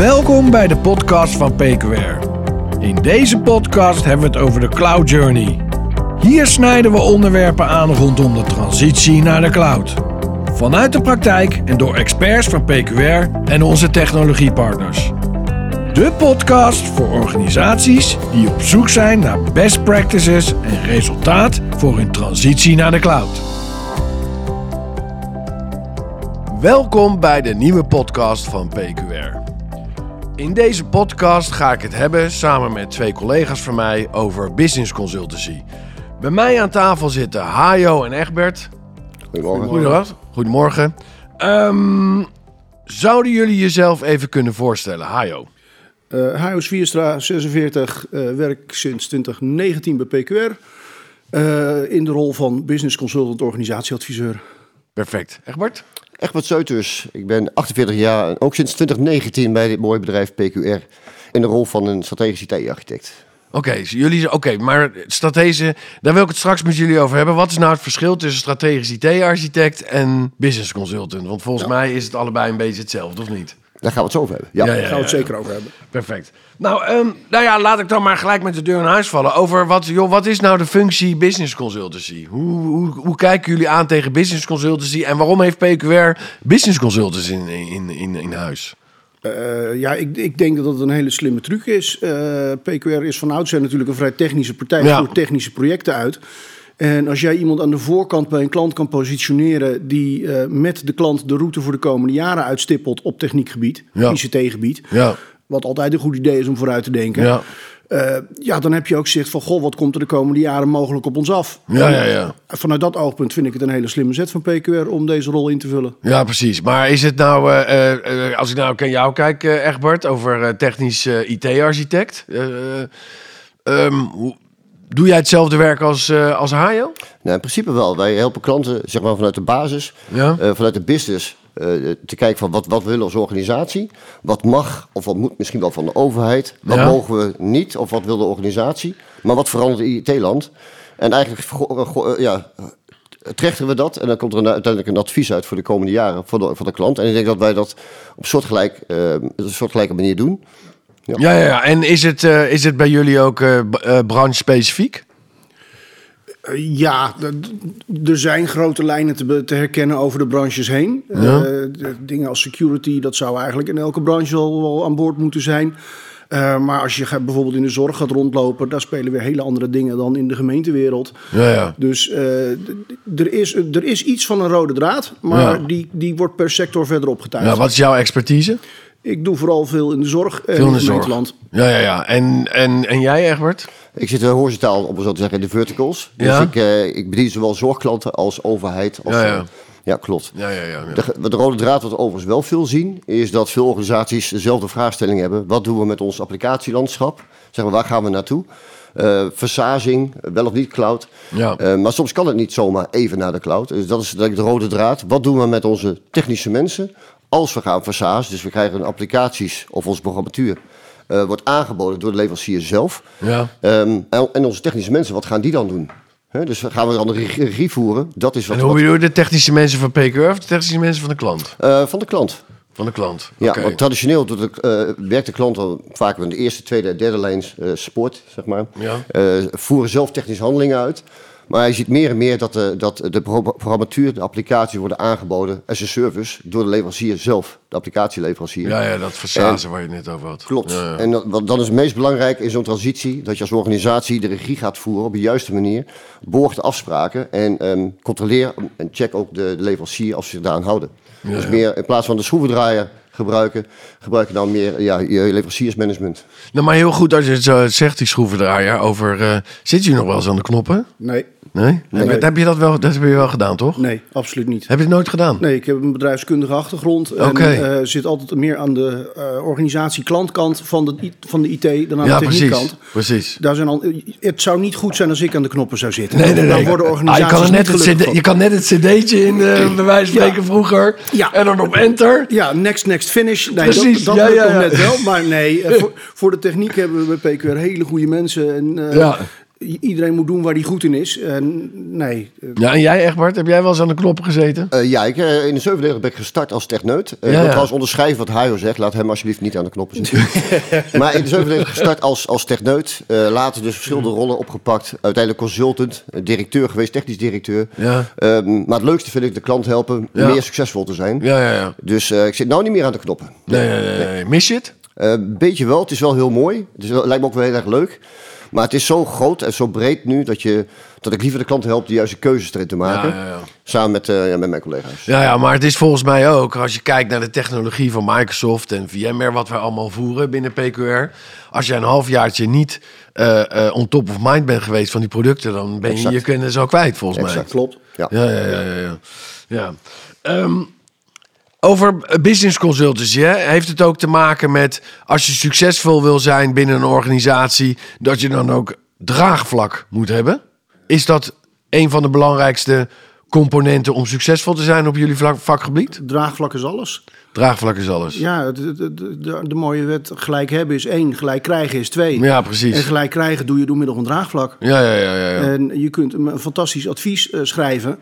Welkom bij de podcast van PQR. In deze podcast hebben we het over de Cloud Journey. Hier snijden we onderwerpen aan rondom de transitie naar de cloud. Vanuit de praktijk en door experts van PQR en onze technologiepartners. De podcast voor organisaties die op zoek zijn naar best practices en resultaat voor hun transitie naar de cloud. Welkom bij de nieuwe podcast van PQR. In deze podcast ga ik het hebben samen met twee collega's van mij over business consultancy. Bij mij aan tafel zitten Hajo en Egbert. Goedemorgen. Goedemorgen. Goedemorgen. Ehm, zouden jullie jezelf even kunnen voorstellen? Hajo. Uh, Hajo Svierstra, 46, uh, werk sinds 2019 bij PQR. Uh, in de rol van business consultant organisatieadviseur. Perfect. Egbert? Egbert Zeuters. Ik ben 48 jaar en ook sinds 2019 bij dit mooie bedrijf PQR. In de rol van een strategisch IT-architect. Oké, okay, jullie, oké, maar strategische, daar wil ik het straks met jullie over hebben. Wat is nou het verschil tussen strategisch IT-architect en business consultant? Want volgens ja. mij is het allebei een beetje hetzelfde, of niet? Daar gaan we het zo over hebben. Ja, ja, ja daar gaan we het zeker over hebben. Perfect. Nou, um, nou ja, laat ik dan maar gelijk met de deur in huis vallen. Over wat, joh, wat is nou de functie business consultancy? Hoe, hoe, hoe kijken jullie aan tegen business consultancy? En waarom heeft PQR business consultants in, in, in, in huis? Uh, ja, ik, ik, denk dat het een hele slimme truc is. Uh, PQR is van oudsher natuurlijk een vrij technische partij. Ja. voert technische projecten uit. En als jij iemand aan de voorkant bij een klant kan positioneren die uh, met de klant de route voor de komende jaren uitstippelt op techniekgebied, ja. ICT-gebied, ja. wat altijd een goed idee is om vooruit te denken. Ja. Uh, ja, dan heb je ook zicht van, goh, wat komt er de komende jaren mogelijk op ons af? Ja, ja, ja. Vanuit dat oogpunt vind ik het een hele slimme zet van PQR om deze rol in te vullen. Ja, precies. Maar is het nou, uh, uh, als ik nou naar jou kijk, Egbert, over technisch IT-architect, um, hoe Doe jij hetzelfde werk als, uh, als Hajo? Nou, in principe wel. Wij helpen klanten zeg maar, vanuit de basis, ja. uh, vanuit de business, uh, te kijken van wat, wat we willen als organisatie. Wat mag of wat moet misschien wel van de overheid. Wat ja. mogen we niet of wat wil de organisatie. Maar wat verandert in IT-land? En eigenlijk ja, trechten we dat en dan komt er een, uiteindelijk een advies uit voor de komende jaren voor de, voor de klant. En ik denk dat wij dat op soortgelijk, een soortgelijke manier doen. Ja, ja, ja. en is het, uh, is het bij jullie ook uh, uh, branche-specifiek? Ja, er zijn grote lijnen te, te, herkennen over de branches heen. Ja. dingen als security, dat zou eigenlijk in elke branche al wel aan boord moeten zijn. Uh, maar als je gaat, bijvoorbeeld in de zorg gaat rondlopen, daar spelen weer hele andere dingen dan in de gemeentewereld. Ja, ja. Dus uh, er, is, er is iets van een rode draad, maar die, die wordt per sector verder opgetuigd. Ja, wat is jouw expertise? Ik doe vooral veel in de zorg en veel in, in het land. Ja, ja, ja. En, en, en jij, Egbert? Ik zit horizontaal, om zo te zeggen, in de verticals. Dus ja? ik, uh, ik bedien zowel zorgklanten als overheid. Als, ja, ja. Ja, klopt. Ja, ja, ja, ja. De, de, rode draad wat we overigens wel veel zien, is dat veel organisaties dezelfde vraagstelling hebben. Wat doen we met ons applicatielandschap? Zeg maar, waar gaan we naartoe? Uh, versazing, wel of niet cloud. Ja. Uh, maar soms kan het niet zomaar even naar de cloud. Dus dat is de rode draad. Wat doen we met onze technische mensen als we gaan versazen? Dus we krijgen applicaties of onze programmatuur. Uh, wordt aangeboden door de leverancier zelf. Ja. Um, en, en onze technische mensen, wat gaan die dan doen? He, dus gaan we dan de regie voeren. Dat is wat, en hoe bedoel je de technische mensen van PQR of de technische mensen van de klant? Uh, van de klant. Van de klant. Ja, okay. want traditioneel doet de, uh, werkt de klant al vaak in de eerste, tweede, derde lijns support, zeg maar. Ja. voeren zelf technische handelingen uit. Maar je ziet meer en meer dat de, dat de programmatuur, de applicaties worden aangeboden as a service door de leverancier zelf, de applicatieleverancier. Ja, ja dat versazen waar je het net over had. Klopt. Ja, ja. En dat, dan is het meest belangrijk in zo'n transitie dat je als organisatie de regie gaat voeren op de juiste manier, borg de afspraken en um, controleer en check ook de, de leverancier als ze zich daaraan houden. Ja, dus meer in plaats van de schroevendraaier gebruiken, gebruik je dan meer ja, je leveranciersmanagement. Nou, maar heel goed als je het zo zegt, die schroevendraaier, over... Uh, zit je nog wel eens aan de knoppen? Nee. Nee? nee. Heb, heb, je dat wel, dat heb je wel gedaan, toch? Nee, absoluut niet. Heb je het nooit gedaan? Nee, ik heb een bedrijfskundige achtergrond. En okay. uh, zit altijd meer aan de uh, organisatie-klantkant van de, van de IT dan aan ja, de techniekkant. Precies, precies. Daar zijn al, het zou niet goed zijn als ik aan de knoppen zou zitten. Nee, nee, nee. Dan worden organisaties ah, je, kan net het CD, je kan net het cd'tje in, uh, bij wijze van spreken, ja. vroeger. Ja. En dan op enter. Ja, next, next, finish. Nee, precies. Dat, dat ja, ja, ja. net wel. Maar nee, voor, voor, de techniek hebben we bij PQR hele goede mensen. En, ja iedereen moet doen waar hij goed in is. nee. Ja, en jij Egbert, heb jij wel eens aan de knoppen gezeten? ja, ik, in de 97 ben ik gestart als techneut. Uh, ja, ja. Ik onderschrijven wat Hajo zegt. Laat hem alsjeblieft niet aan de knoppen zitten. maar in de 97 gestart als, als techneut. later dus verschillende rollen opgepakt. Uiteindelijk consultant, directeur geweest, technisch directeur. Ja. Ehm, maar het leukste vind ik de klant helpen meer succesvol te zijn. Ja, ja, ja. Dus ik zit nou niet meer aan de knoppen. Nee, nee, nee. nee. Mis je het? Een beetje wel. Het is wel heel mooi. Het, is, lijkt me ook wel heel erg leuk. Maar het is zo groot en zo breed nu dat, je, dat ik liever de klant help de juiste keuzes erin te maken. Ja, ja. Samen met, uh, met mijn collega's. Ja, ja, maar het is volgens mij ook, als je kijkt naar de technologie van Microsoft en VMware, wat wij allemaal voeren binnen PQR. Als je een halfjaartje niet uh, uh, on top of mind bent geweest van die producten, dan ben je je kennis al kwijt, volgens exact, mij. klopt. Ja, ja, ja. ja, ja, ja. Um, over business consultancy hè? heeft het ook te maken met als je succesvol wil zijn binnen een organisatie, dat je dan ook draagvlak moet hebben. Is dat een van de belangrijkste componenten om succesvol te zijn op jullie vakgebied? Draagvlak is alles. Draagvlak is alles. Ja, de, de, de, de, mooie wet gelijk hebben is één, gelijk krijgen is twee. Ja, precies. En gelijk krijgen doe je door middel van draagvlak. Ja, ja, ja. ja, ja. En je kunt een fantastisch advies uh, schrijven.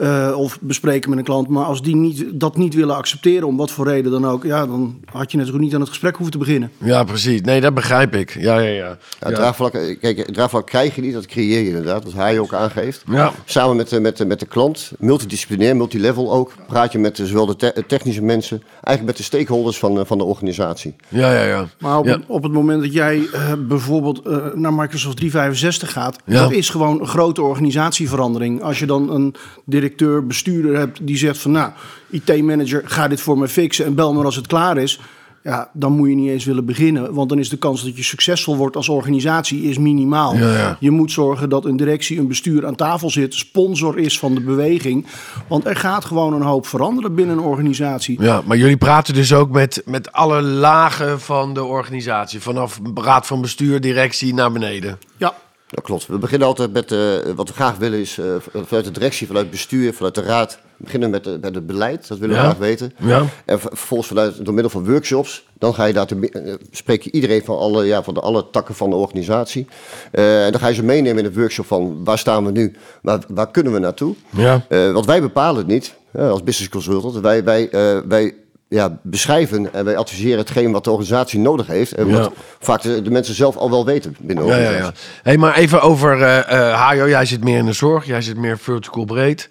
Uh, of bespreken met een klant. Maar als die niet, dat niet willen accepteren, om wat voor reden dan ook, ja, dan had je natuurlijk niet aan het gesprek hoeven te beginnen. Ja, precies. Nee, dat begrijp ik. Ja, ja, ja. ja, Draagvlak, kijk, draagvlak krijg je niet, dat creëer je inderdaad, wat hij ook aangeeft. Ja. Samen met, met, met de klant, multidisciplinair, multilevel ook, praat je met zowel de technische mensen, eigenlijk met de stakeholders van, van de organisatie. Ja, ja, ja. Maar op, op het moment dat jij uh, bijvoorbeeld uh, naar Microsoft 365 gaat, dat is gewoon een grote organisatieverandering. Als je dan een directeur, bestuurder hebt die zegt van nou, IT-manager, ga dit voor me fixen en bel maar als het klaar is. Ja, dan moet je niet eens willen beginnen. Want dan is de kans dat je succesvol wordt als organisatie is minimaal. Je moet zorgen dat een directie, een bestuur aan tafel zit, sponsor is van de beweging. Want er gaat gewoon een hoop veranderen binnen een organisatie. Ja, maar jullie praten dus ook met, met alle lagen van de organisatie. Vanaf raad van bestuur, directie naar beneden. Ja, dat klopt. We beginnen altijd met uh, wat we graag willen is uh, vanuit de directie, vanuit het bestuur, vanuit de raad. We beginnen met, uh, met het beleid, dat willen we graag weten. Ja. En vervolgens vanuit, door middel van workshops, dan ga je daar te, spreek je iedereen van alle, ja, van de alle takken van de organisatie. en dan ga je ze meenemen in een workshop van waar staan we nu, waar, waar kunnen we naartoe. Ja. want wij bepalen het niet als business consultant. Wij, wij, wij ja, beschrijven en wij adviseren hetgeen wat de organisatie nodig heeft. En wat vaak de, mensen zelf al wel weten binnen de organisatie. Ja, ja, ja. Hey, maar even over uh, uh, Hajo. Jij zit meer in de zorg, jij zit meer vertical breed.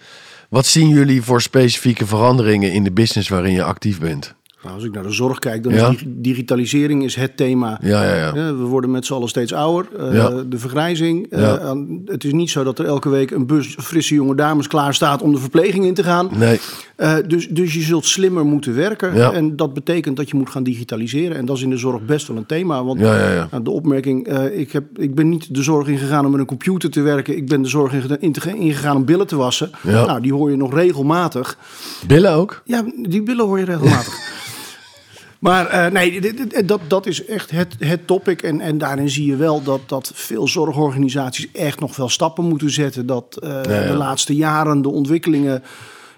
Wat zien jullie voor specifieke veranderingen in de business waarin je actief bent? Nou, als ik naar de zorg kijk, dan is digitalisering is het thema. Ja, ja, ja. we worden met z'n allen steeds ouder. Uh, de vergrijzing. Uh, het is niet zo dat er elke week een bus frisse jonge dames klaar staat om de verpleging in te gaan. Nee. Uh, dus, dus je zult slimmer moeten werken. En dat betekent dat je moet gaan digitaliseren. En dat is in de zorg best wel een thema. Want nou, de opmerking, ik, heb, ik ben niet de zorg ingegaan om met een computer te werken. Ik ben de zorg ingegaan om billen te wassen. Nou, die hoor je nog regelmatig. Billen ook? Ja, die billen hoor je regelmatig. Maar uh, nee, dat, dat is echt het, het topic. En, en daarin zie je wel dat, dat veel zorgorganisaties echt nog wel stappen moeten zetten. Dat uh, de laatste jaren de ontwikkelingen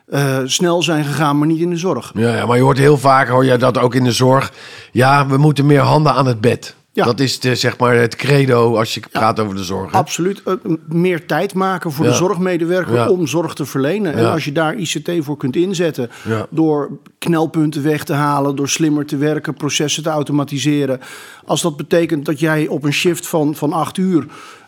uh, snel zijn gegaan, maar niet in de zorg. Ja, ja, maar je hoort heel vaak, hoor je dat ook in de zorg. Ja, we moeten meer handen aan het bed. Ja. Dat is de, zeg maar het credo als je praat over de zorg. Absoluut. Uh, meer tijd maken voor de zorgmedewerker om zorg te verlenen. En als je daar ICT voor kunt inzetten, door knelpunten weg te halen, door slimmer te werken, processen te automatiseren. Als dat betekent dat jij op een shift van, van acht uur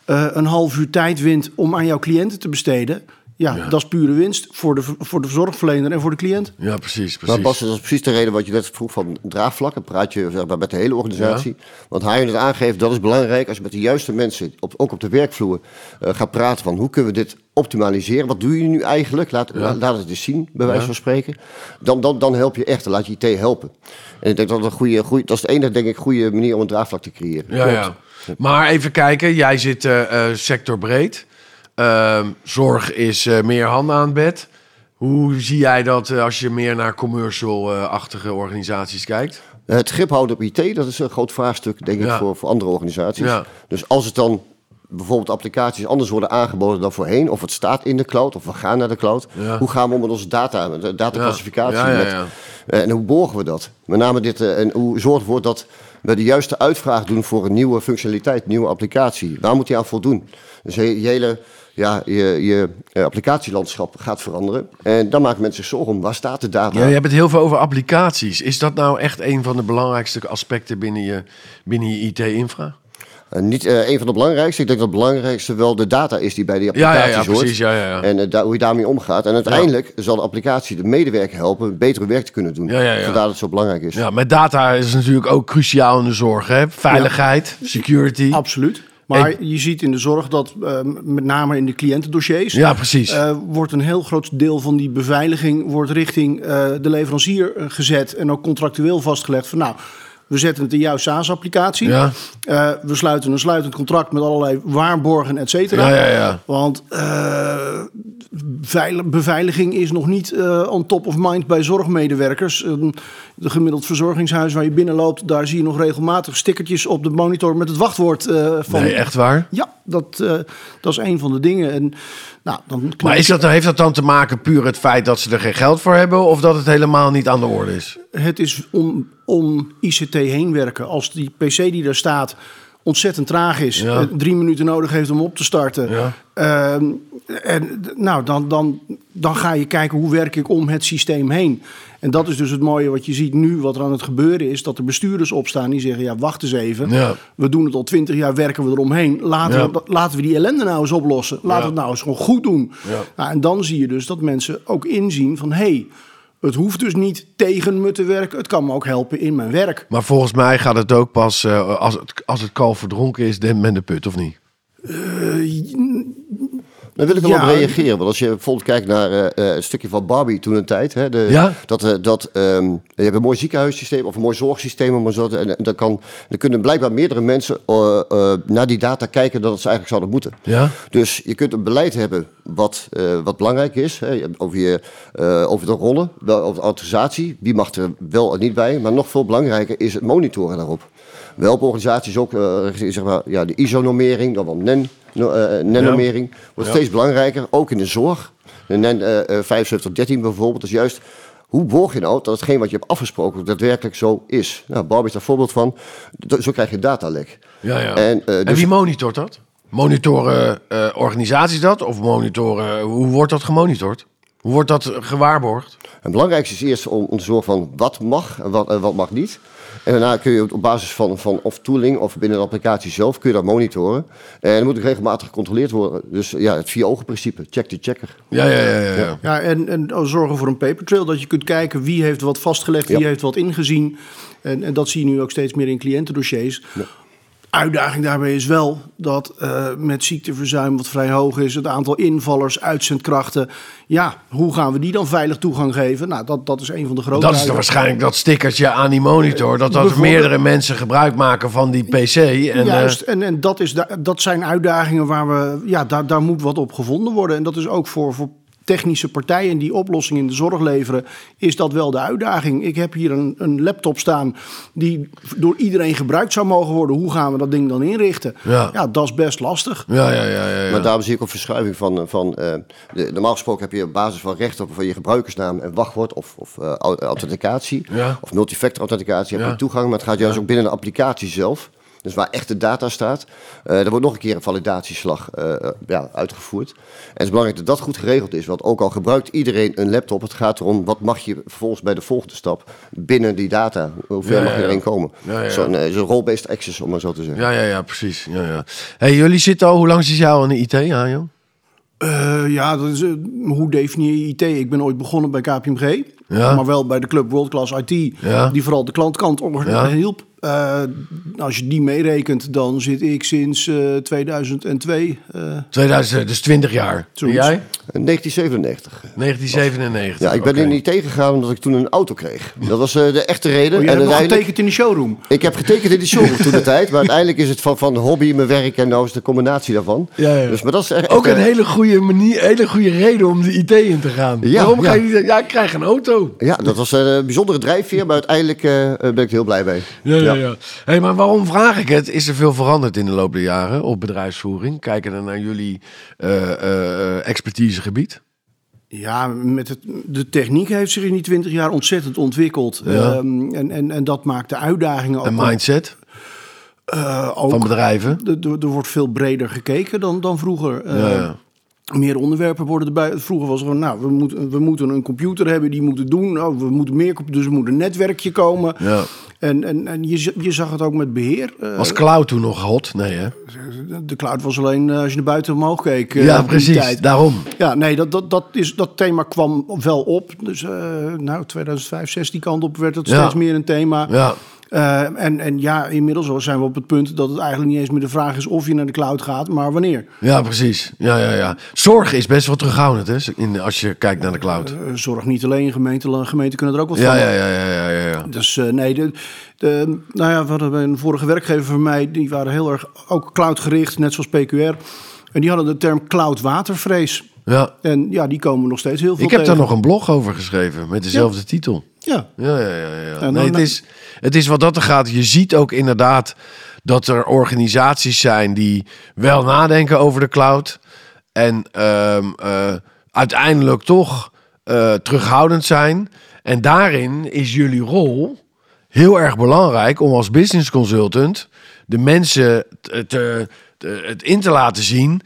uh, een half uur tijd wint om aan jouw cliënten te besteden ja, dat is pure winst voor de, voor de zorgverlener en voor de cliënt. Ja, precies. precies. Maar Bas, dat is precies de reden wat je net vroeg van draagvlak. praat je zeg maar, met de hele organisatie. Want hij het aangeeft, dat is belangrijk als je met de juiste mensen, op, ook op de werkvloer, uh, gaat praten van hoe kunnen we dit optimaliseren. Wat doe je nu eigenlijk? Laat, laat het eens zien, bij wijze van spreken. Dan, dan, dan help je echt, dan laat je IT helpen. En ik denk dat dat, een goede, goede, dat is de enige denk ik, goede manier om een draagvlak te creëren. Ja, ja. Maar even kijken, jij zit uh, uh, sectorbreed. Ehm, zorg is uh, meer handen aan het bed. Hoe zie jij dat uh, als je meer naar commercial-achtige organisaties kijkt? Het grip houden op IT, dat is een groot vraagstuk, denk ik, voor, voor andere organisaties. Ja. Dus als het dan bijvoorbeeld applicaties anders worden aangeboden dan voorheen, of het staat in de cloud, of we gaan naar de cloud, hoe gaan we om met onze data, met dataclassificatie? Ja. Met, uh, en hoe borgen we dat? Met name dit, en hoe we ervoor dat we de juiste uitvraag doen voor een nieuwe functionaliteit, nieuwe applicatie. Waar moet je aan voldoen? Dus je, hele ja, je, je applicatielandschap gaat veranderen. En dan maken mensen zich zorgen om waar staat de data. Ja, je hebt het heel veel over applicaties. Is dat nou echt een van de belangrijkste aspecten binnen je, binnen je IT-infra? Uh, niet uh, een van de belangrijkste. Ik denk dat het belangrijkste wel de data is die bij die applicaties ja, ja, ja, hoort. Precies, ja, ja, En uh, hoe je daarmee omgaat. En uiteindelijk zal de applicatie de medewerker helpen betere werk te kunnen doen. Ja, ja, ja. Vandaar het zo belangrijk is. Ja, met data is natuurlijk ook cruciaal in de zorg. Hè? Veiligheid, security. Absoluut. Maar je ziet in de zorg dat met name in de cliëntendossiers... Ja, precies. wordt een heel groot deel van die beveiliging... wordt richting de leverancier gezet en ook contractueel vastgelegd van... nou we zetten het in jouw SaaS-applicatie. Ja. Uh, we sluiten een sluitend contract met allerlei waarborgen, et cetera. Ja, ja, ja. Want uh, beveiliging is nog niet uh, on top of mind bij zorgmedewerkers. de gemiddeld verzorgingshuis waar je binnenloopt, daar zie je nog regelmatig stickertjes op de monitor met het wachtwoord van. Nee, echt waar? Ja, dat, dat is een van de dingen. En, nou, dan maar is dat, heeft dat dan te maken puur het feit dat ze er geen geld voor hebben, of dat het helemaal niet aan de orde is? Het is om om ICT heen werken. Als die PC die daar staat ontzettend traag is, ja. Drie minuten nodig heeft om op te starten. Ja. Ehm, en nou, dan, dan, dan ga je kijken hoe werk ik om het systeem heen. En dat is dus het mooie wat je ziet nu, wat er aan het gebeuren is, dat er bestuurders opstaan die zeggen: ja, wacht eens even. Ja. We doen het al twintig jaar, werken we eromheen. Laten, we, laten we die ellende nou eens oplossen. Laten we het nou eens gewoon goed doen. Nou, en dan zie je dus dat mensen ook inzien van hé. Hey, het hoeft dus niet tegen me te werken. Het kan me ook helpen in mijn werk. Maar volgens mij gaat het ook pas uh, als, het, als het kalf verdronken is, de men de put, of niet? Uh, dan wil ik wel op reageren. Want als je bijvoorbeeld kijkt naar uh, een stukje van Barbie toen een tijd. Hè, de, ja? Dat, uh, dat um, je hebt een mooi ziekenhuissysteem of een mooi zorgsysteem. Maar zo, en, en dan, kan, dan kunnen blijkbaar meerdere mensen naar die data kijken dat ze eigenlijk zouden moeten. Ja? Dus je kunt een beleid hebben wat, wat belangrijk is. Hè, over, je, over de rollen, over de autorisatie. Wie mag er wel en niet bij. Maar nog veel belangrijker is het monitoren daarop. Wel organisaties ook, zeg maar, ja, de ISO-normering, dan wel NEN uh, NEN-normering wordt steeds belangrijker, ook in de zorg. De NEN uh, 7513 bijvoorbeeld is juist hoe borg je nou dat hetgeen wat je hebt afgesproken daadwerkelijk zo is? Nou, Bob is daar voorbeeld van. Zo krijg je datalek. Ja, ja. En, uh, dus... en wie monitort dat? Monitoren uh, organisaties dat? Of monitoren, hoe wordt dat gemonitord? Hoe wordt dat gewaarborgd? Het belangrijkste is eerst om, om te zorgen van wat mag en wat, en wat mag niet. En daarna kun je op basis van, van of tooling of binnen de applicatie zelf kun je dat monitoren. En dan moet ook regelmatig gecontroleerd worden. Dus ja, het vier ogen principe, check the checker. Ja, ja, ja. ja, ja. ja en, en zorgen voor een paper trail, dat je kunt kijken wie heeft wat vastgelegd, wie heeft wat ingezien. En, en dat zie je nu ook steeds meer in cliëntendossiers. Ja uitdaging daarbij is wel dat uh, met ziekteverzuim wat vrij hoog is, het aantal invallers, uitzendkrachten, ja, hoe gaan we die dan veilig toegang geven? Nou, dat, dat is een van de grote. Dat is waarschijnlijk dat stickertje aan die monitor, dat dat meerdere mensen gebruik maken van die PC. En, Juist, uh... en, en dat, is, dat zijn uitdagingen waar we, ja, daar, daar moet wat op gevonden worden. En dat is ook voor, voor technische partijen die oplossingen in de zorg leveren, is dat wel de uitdaging. Ik heb hier een, een, laptop staan die door iedereen gebruikt zou mogen worden. Hoe gaan we dat ding dan inrichten? Ja, ja dat is best lastig. Ja, ja, ja, ja, Maar daarom zie ik ook verschuiving van. van uh, de, normaal gesproken heb je op basis van recht op van je gebruikersnaam en wachtwoord of, of uh, authenticatie of multifactor authenticatie heb je toegang. Maar het gaat juist ook binnen de applicatie zelf. Dus waar echt de data staat. Uh, er wordt nog een keer een validatieslag uh, ja, uitgevoerd. En het is belangrijk dat dat goed geregeld is. Want ook al gebruikt iedereen een laptop, het gaat erom wat mag je vervolgens bij de volgende stap binnen die data. Hoe ver mag je erin komen? Ja, Zo'n zo role-based access, om maar zo te zeggen. Ja, ja, ja precies. Ja, ja. Hey, jullie zitten al, hoe lang zit jou aan de IT, Arjan? Uh, ja, dat is, hoe definieer je IT? Ik ben ooit begonnen bij KPMG, ja. maar wel bij de club World Class IT, die vooral de klantkant ja. hielp. Uh, als je die meerekent, dan zit ik sinds uh, 2002. Uh, 2000, dus 20 jaar. En jij? 1997. 1997. Ja, ik ben okay. er niet tegengegaan omdat ik toen een auto kreeg. Dat was uh, de echte reden. Oh, je en hebt getekend in de showroom? Ik heb getekend in de showroom toen de tijd. Maar uiteindelijk is het van, van hobby, mijn werk en nou is de combinatie daarvan. Ja, ja. Dus, maar dat is echt, Ook een hele goede manier, hele goede reden om de IT in te gaan. Ja, Waarom ja. ga je niet Ja, ik krijg een auto. Ja, dat was een bijzondere drijfveer. Maar uiteindelijk ben ik er heel blij mee. Ja, ja. Hey, maar waarom vraag ik het? Is er veel veranderd in de loop der jaren op bedrijfsvoering? Kijken dan naar jullie uh, uh, expertisegebied? Ja, met het, de techniek heeft zich in die twintig jaar ontzettend ontwikkeld. Ja. Um, en, en, en dat maakt de uitdagingen ook. En mindset? ook, van bedrijven? Er wordt veel breder gekeken dan, dan vroeger. ja meer onderwerpen worden erbij. Vroeger was het gewoon, nou, we moeten, we moeten een computer hebben, die moeten doen. Nou, we moeten meer, dus er moet een netwerkje komen. Ja. En, en, en je, je zag het ook met beheer. Eh, was cloud toen nog hot? Nee, hè? De cloud was alleen eh, als je naar buiten omhoog keek. Uh, ja, precies. Daarom. Ja, nee, dat, dat, dat, is, dat thema kwam wel op. Dus nou, 2005, 16 kant op werd het steeds meer een thema. Ja. Uh, en, en ja, inmiddels zijn we op het punt dat het eigenlijk niet eens meer de vraag is of je naar de cloud gaat, maar wanneer. Ja, precies. Ja, ja, ja. Zorg is best wel terughoudend hè, in, als je kijkt naar de cloud. Uh, zorg niet alleen, gemeenten, gemeenten kunnen er ook wat ja, van. Ja, ja, ja, ja, ja. Dus uh, nee, de, de, nou ja, we hadden een vorige werkgever van mij, die waren heel erg ook cloud gericht, net zoals PQR. En die hadden de term cloud watervrees. Ja. En ja, die komen nog steeds heel veel Ik heb daar nog een blog over geschreven met dezelfde titel. Ja. Ja, ja, ja. ja. nee, het, is, het is wat dat er gaat. Je ziet ook inderdaad dat er organisaties zijn die wel nadenken over de cloud. En ehm, eh, uiteindelijk toch uh, terughoudend zijn. En daarin is jullie rol heel erg belangrijk om als business consultant de mensen te, te, het in te laten zien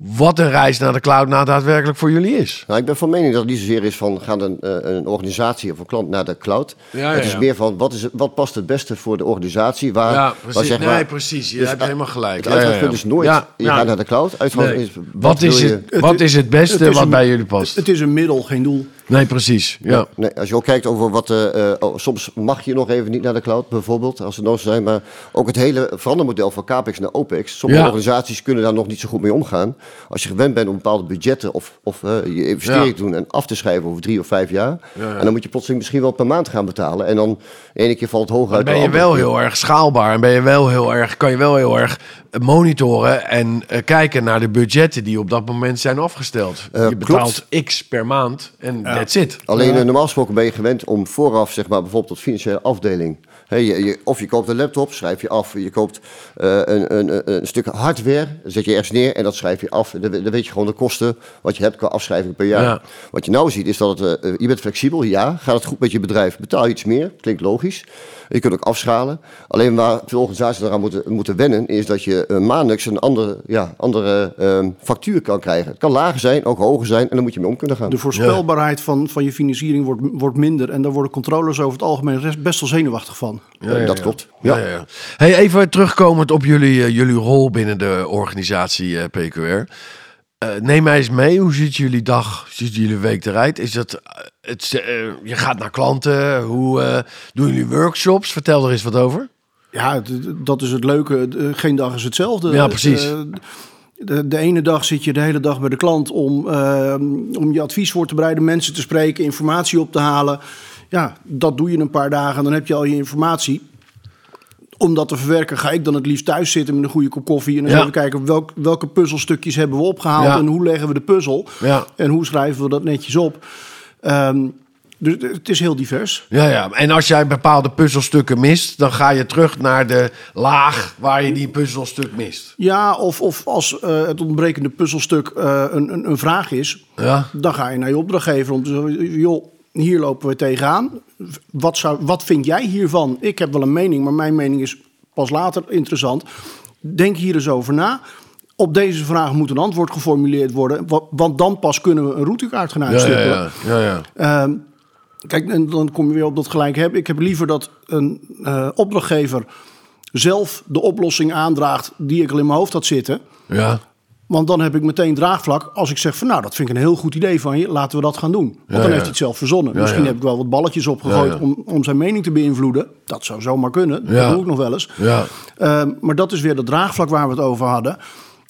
wat een reis naar de cloud nou daadwerkelijk voor jullie is. Nou, ik ben van mening dat het niet zozeer is van gaan een, eh, een organisatie of een klant naar de cloud. Ja, het is meer van wat, is, wat past het beste voor de organisatie. Waar, ja, precies. Waar, zeg maar, nee, precies. Je dus hebt helemaal gelijk. Het uitgangspunt is nooit je gaat naar de cloud. Nee. Is, wat, wat, is het, wat is het beste wat bij jullie past? Het is een middel, geen doel. Nee, precies. Ja. Nee, als je ook kijkt over wat. Uh, oh, soms mag je nog even niet naar de cloud, bijvoorbeeld, als het nodig zijn. Maar ook het hele verandermodel van CAPEX naar OPEX. Sommige organisaties kunnen daar nog niet zo goed mee omgaan. Als je gewend bent om bepaalde budgetten of, of je investering te doen en af te schrijven over drie of vijf jaar. En dan moet je plotseling misschien wel per maand gaan betalen. En dan de ene keer valt het hoog uit. Dan ben je wel heel erg schaalbaar en ben je wel heel erg, kan je wel heel erg monitoren en uh, kijken naar de budgetten die op dat moment zijn afgesteld. Je betaalt klopt. x per maand en ja. That's it. Alleen uh, normaal gesproken ben je gewend om vooraf, zeg maar, bijvoorbeeld tot financiële afdeling He, je, je, of je koopt een laptop, schrijf je af. Je koopt uh, een, een, een, stuk hardware, zet je ergens neer en dat schrijf je af. Dan, dan weet je gewoon de kosten wat je hebt qua afschrijving per jaar. Ja. Wat je nou ziet is dat het, uh, je bent flexibel, ja. Gaat het goed met je bedrijf, betaal je iets meer. Klinkt logisch. Je kunt ook afschalen. Alleen waar veel organisaties eraan moeten, moeten wennen, is dat je uh, maandelijks een andere, ja, andere uh, factuur kan krijgen. Het kan lager zijn, ook hoger zijn, en dan moet je mee om kunnen gaan. De voorspelbaarheid ja. van, van je financiering wordt, wordt minder. En daar worden controllers over het algemeen best wel zenuwachtig van. Ja, dat klopt. Ja. Ja, Hey, even terugkomend op jullie, uh, jullie rol binnen de organisatie uh, PQR. Uh, neem mij eens mee, hoe ziet jullie dag, ziet jullie week eruit? Is dat, het, je gaat naar klanten, hoe doen jullie workshops? Vertel er eens wat over. Ja, dat is het leuke. Geen dag is hetzelfde. Ja, precies. De, de, ene dag zit je de hele dag bij de klant om, om je advies voor te bereiden, mensen te spreken, informatie op te halen. Ja, dat doe je een paar dagen en dan heb je al je informatie. Om dat te verwerken ga ik dan het liefst thuis zitten met een goede kop koffie. En dan ja. even kijken welk, welke puzzelstukjes hebben we opgehaald en hoe leggen we de puzzel. Ja. En hoe schrijven we dat netjes op. Um, dus het is heel divers. Ja, ja. En als jij bepaalde puzzelstukken mist, dan ga je terug naar de laag waar je die puzzelstuk mist. Ja, of, of als uh, het ontbrekende puzzelstuk uh, een, een, een, vraag is, ja. dan ga je naar je opdrachtgever om te zeggen: joh, hier lopen we tegenaan. Wat, zou, wat vind jij hiervan? Ik heb wel een mening, maar mijn mening is pas later interessant. Denk hier eens over na. Op deze vraag moet een antwoord geformuleerd worden, want dan pas kunnen we een routekaart gaan uitstippelen. Ja, ja, ja. Uh, kijk, en dan kom je weer op dat gelijk hebben. Ik heb liever dat een uh, opdrachtgever zelf de oplossing aandraagt die ik al in mijn hoofd had zitten. Ja. Want dan heb ik meteen draagvlak als ik zeg van nou, dat vind ik een heel goed idee van je, laten we dat gaan doen. Want dan heeft hij het zelf verzonnen. Misschien heb ik wel wat balletjes opgegooid Om, om zijn mening te beïnvloeden. Dat zou zomaar kunnen, dat doe ik nog wel eens. Uh, maar dat is weer dat draagvlak waar we het over hadden.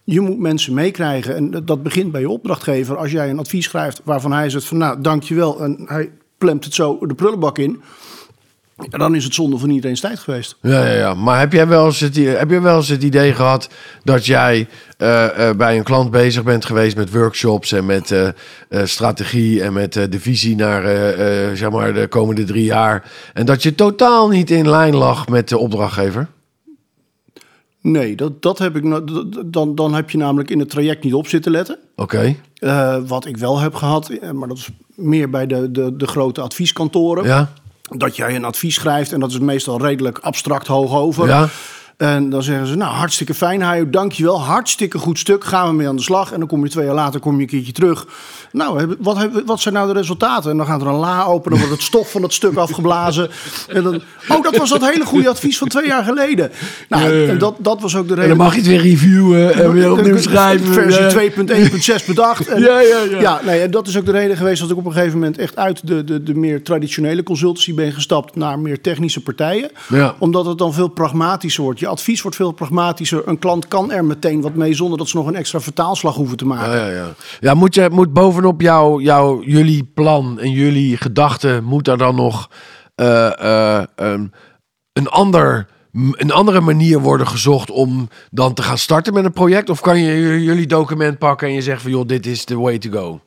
Je moet mensen meekrijgen en dat begint bij je opdrachtgever. Als jij een advies schrijft waarvan hij zegt van nou, dankjewel. En hij plemt het zo de prullenbak in ja, dan is het zonde van iedereen's tijd geweest. Ja, ja, ja. maar heb jij wel eens het, heb je wel eens het idee gehad dat jij uh, uh, bij een klant bezig bent geweest met workshops en met uh, strategie en met de visie naar zeg maar de komende drie jaar. En dat je totaal niet in lijn lag met de opdrachtgever? Nee, dat, dat heb ik. Dan, dan heb je namelijk in het traject niet op zitten letten. Oké. Okay. wat ik wel heb gehad, maar dat is meer bij de, de, de grote advieskantoren. Ja dat jij een advies schrijft en dat is meestal redelijk abstract hoog over. Ja. En dan zeggen ze, nou, hartstikke fijn, Hajo, dankjewel. Hartstikke goed stuk, gaan we mee aan de slag. En dan kom je twee jaar later kom je een keertje terug. Nou, wat, wat zijn nou de resultaten? En dan gaat er een la open, dan wordt het stof van het stuk afgeblazen. En dan, oh, dat was dat hele goede advies van twee jaar geleden. Nou, en dat, dat was ook de reden. En dan mag je het weer reviewen en weer opnieuw schrijven. Versie 2.1.6 bedacht. En, ja, ja, ja. ja nee, en dat is ook de reden geweest dat ik op een gegeven moment echt uit de, de, de meer traditionele consultancy ben gestapt naar meer technische partijen. Omdat het dan veel pragmatischer wordt. Advies wordt veel pragmatischer. Een klant kan er meteen wat mee zonder dat ze nog een extra vertaalslag hoeven te maken. Ja, ja, ja. ja moet, je, moet bovenop jou, jou, jullie plan en jullie gedachten, moet er dan nog uh, een ander een andere manier worden gezocht om dan te gaan starten met een project? Of kan je jullie document pakken en je zegt van joh, dit is the way to go?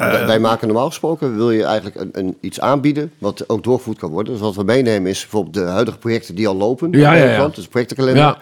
Uh, wij maken normaal gesproken, wil je eigenlijk een, een, iets aanbieden wat ook doorgevoerd kan worden. Dus wat we meenemen is bijvoorbeeld de huidige projecten die al lopen. Ja, ja, ja. Dus projectenkalender. Ja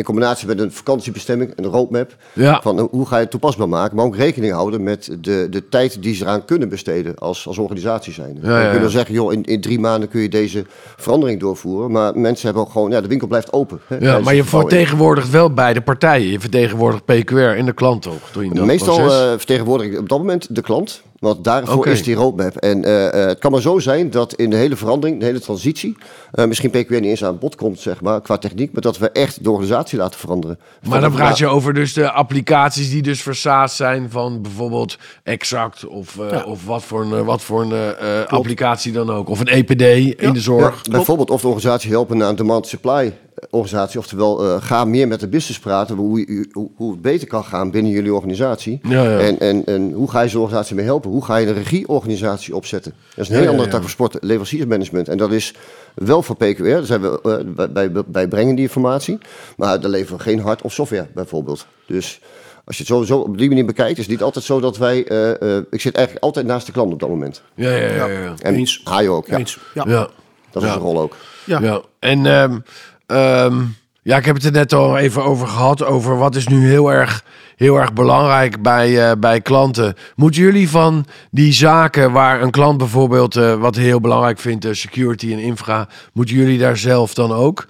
in combinatie met een vakantiebestemming, een roadmap. Van hoe ga je het toepasbaar maken, maar ook rekening houden met de, de tijd die ze eraan kunnen besteden als, als organisatie zijn. Ja, ja, kunnen zeggen, joh, in, in drie maanden kun je deze verandering doorvoeren. Maar mensen hebben ook gewoon, ja, de winkel blijft open. Hè, ja, maar je vertegenwoordigt wel beide partijen. Je vertegenwoordigt PQR en de klant ook. Meestal uh, vertegenwoordig ik op dat moment de klant. Want daarvoor is die roadmap. En uh, uh, het kan maar zo zijn dat in de hele verandering, de hele transitie, uh, misschien PQR niet eens aan bod komt, zeg maar, qua techniek, maar dat we echt de organisatie laten veranderen. Maar dan praat je over dus de applicaties die dus versaasd zijn van bijvoorbeeld Exact of, ja. of wat voor een, wat voor een applicatie dan ook. Of een EPD in de zorg. Ja, bijvoorbeeld of de organisatie helpen naar een demand supply organisatie. Oftewel, uh, ga meer met de business praten hoe, hoe, hoe het beter kan gaan binnen jullie organisatie. Ja, ja. En, en, en hoe ga je zo'n organisatie mee helpen? Hoe ga je een regieorganisatie opzetten? Dat is een heel andere tak van sport, leveranciersmanagement. En dat is wel voor PQR. Daar zijn we, uh, bij, bij brengen die informatie. Maar daar leveren we geen hard of software bijvoorbeeld. Dus als je het sowieso op die manier bekijkt, is het niet altijd zo dat wij. Uh, ik zit eigenlijk altijd naast de klant op dat moment. Ja, ja, ja. ja. En Eens. Hajo ook. Ja. Eens. Ja. Dat is een rol ook. Ja. ja. En um, Um, ja, ik heb het er net al even over gehad. Over wat is nu heel erg, heel erg belangrijk bij, uh, bij klanten. Moeten jullie van die zaken waar een klant bijvoorbeeld uh, wat heel belangrijk vindt, uh, security en infra, moeten jullie daar zelf dan ook?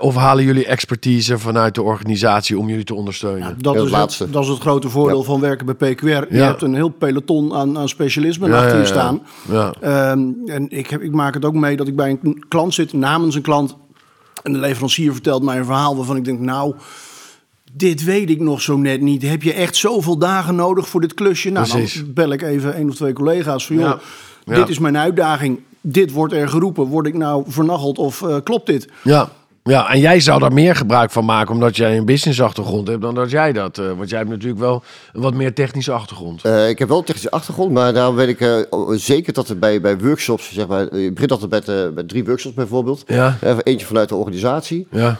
of halen jullie expertise vanuit de organisatie om jullie te ondersteunen? Ja, dat, is het, dat is het grote voordeel van werken bij PQR. Je hebt een heel peloton aan, aan specialismen achter je staan. Um, en ik, heb, ik maak het ook mee dat ik bij een klant zit namens een klant en de leverancier vertelt mij een verhaal waarvan ik denk, nou, dit weet ik nog zo net niet. Heb je echt zoveel dagen nodig voor dit klusje? Nou, dan bel ik even één of twee collega's van, joh, dit is mijn uitdaging. Dit wordt er geroepen. Word ik nou vernacheld of uh, klopt dit? Ja. Ja, en jij zou daar meer gebruik van maken omdat jij een businessachtergrond hebt dan dat jij dat. Uh, want jij hebt natuurlijk wel een wat meer technische achtergrond. Uh, ik heb wel een technische achtergrond, maar daar weet ik uh, zeker dat er bij, bij workshops, zeg maar, je begint altijd met, met drie workshops bijvoorbeeld. Ja. eentje vanuit de organisatie, ja.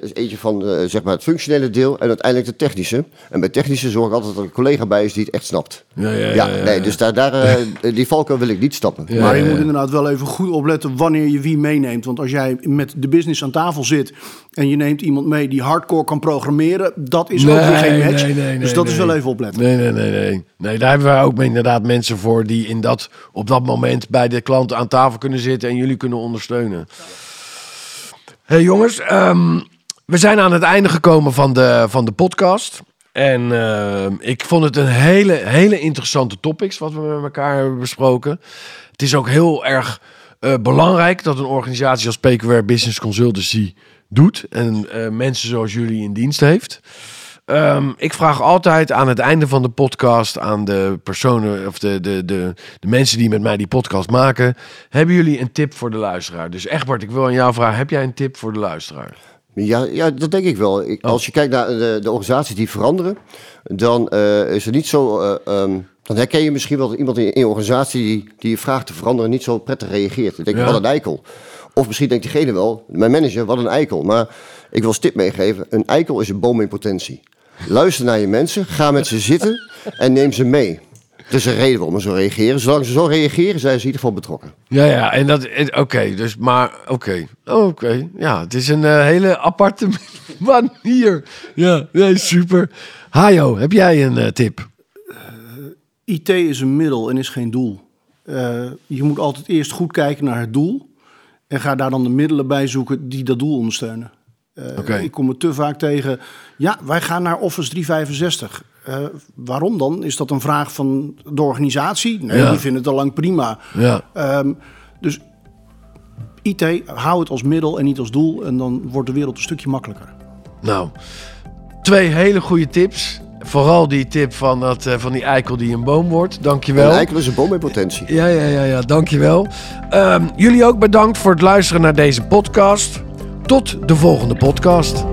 dus eentje van zeg maar het functionele deel en uiteindelijk de technische. En bij technische zorg ik altijd dat er een collega bij is die het echt snapt. Ja, ja, ja, ja nee, dus daar, daar, die valkuil wil ik niet stappen. maar je moet inderdaad wel even goed opletten wanneer je wie meeneemt. Want als jij met de business aan tafel zit en je neemt iemand mee die hardcore kan programmeren, dat is ook weer geen match. Nee, nee, dus dat is wel even opletten. Nee, nee, nee, nee. Nee, daar hebben we ook inderdaad mensen voor die in dat, op dat moment bij de klant aan tafel kunnen zitten en jullie kunnen ondersteunen. Hey jongens, um, we zijn aan het einde gekomen van de, van de podcast. En uh, ik vond het een hele, hele interessante topics wat we met elkaar hebben besproken. Het is ook heel erg uh, belangrijk dat een organisatie als PQR Business Consultancy doet en uh, mensen zoals jullie in dienst heeft. Um, ik vraag altijd aan het einde van de podcast aan de personen of de, de, de, de mensen die met mij die podcast maken: hebben jullie een tip voor de luisteraar? Dus Egbert, ik wil aan jou vragen: heb jij een tip voor de luisteraar? Ja, ja dat denk ik wel. Ik, oh. Als je kijkt naar de, de organisaties die veranderen, dan uh, is het niet zo. Um, dan herken je misschien wel dat iemand in je organisatie die, die je vraagt te veranderen niet zo prettig reageert. Dan denk je, ja. wat een eikel. Of misschien denkt diegene wel, mijn manager, wat een eikel. Maar ik wil een tip meegeven, een eikel is een boom in potentie. Luister naar je mensen, ga met ze zitten en neem ze mee. Er is een reden waarom ze zo reageren. Zolang ze zo reageren, zijn ze in ieder geval betrokken. Ja, ja, en dat, oké, dus maar, oké, oké, ja, het is een uh, hele aparte manier. Ja, nee, super. Hajo, heb jij een uh, tip? IT is een middel en is geen doel. Uh, je moet altijd eerst goed kijken naar het doel. En ga daar dan de middelen bij zoeken die dat doel ondersteunen. Ik kom het te vaak tegen. Ja, wij gaan naar Office 365. waarom dan? Is dat een vraag van de organisatie? Nee, die vinden het al lang prima. Ja. Ehm, dus IT, hou het als middel en niet als doel. En dan wordt de wereld een stukje makkelijker. Nou, twee hele goede tips. Vooral die tip van, dat, uh, van die eikel die een boom wordt. Dankjewel. Een eikel is een boom in potentie. Ja, ja, ja, ja dankjewel. Um, jullie ook bedankt voor het luisteren naar deze podcast. Tot de volgende podcast.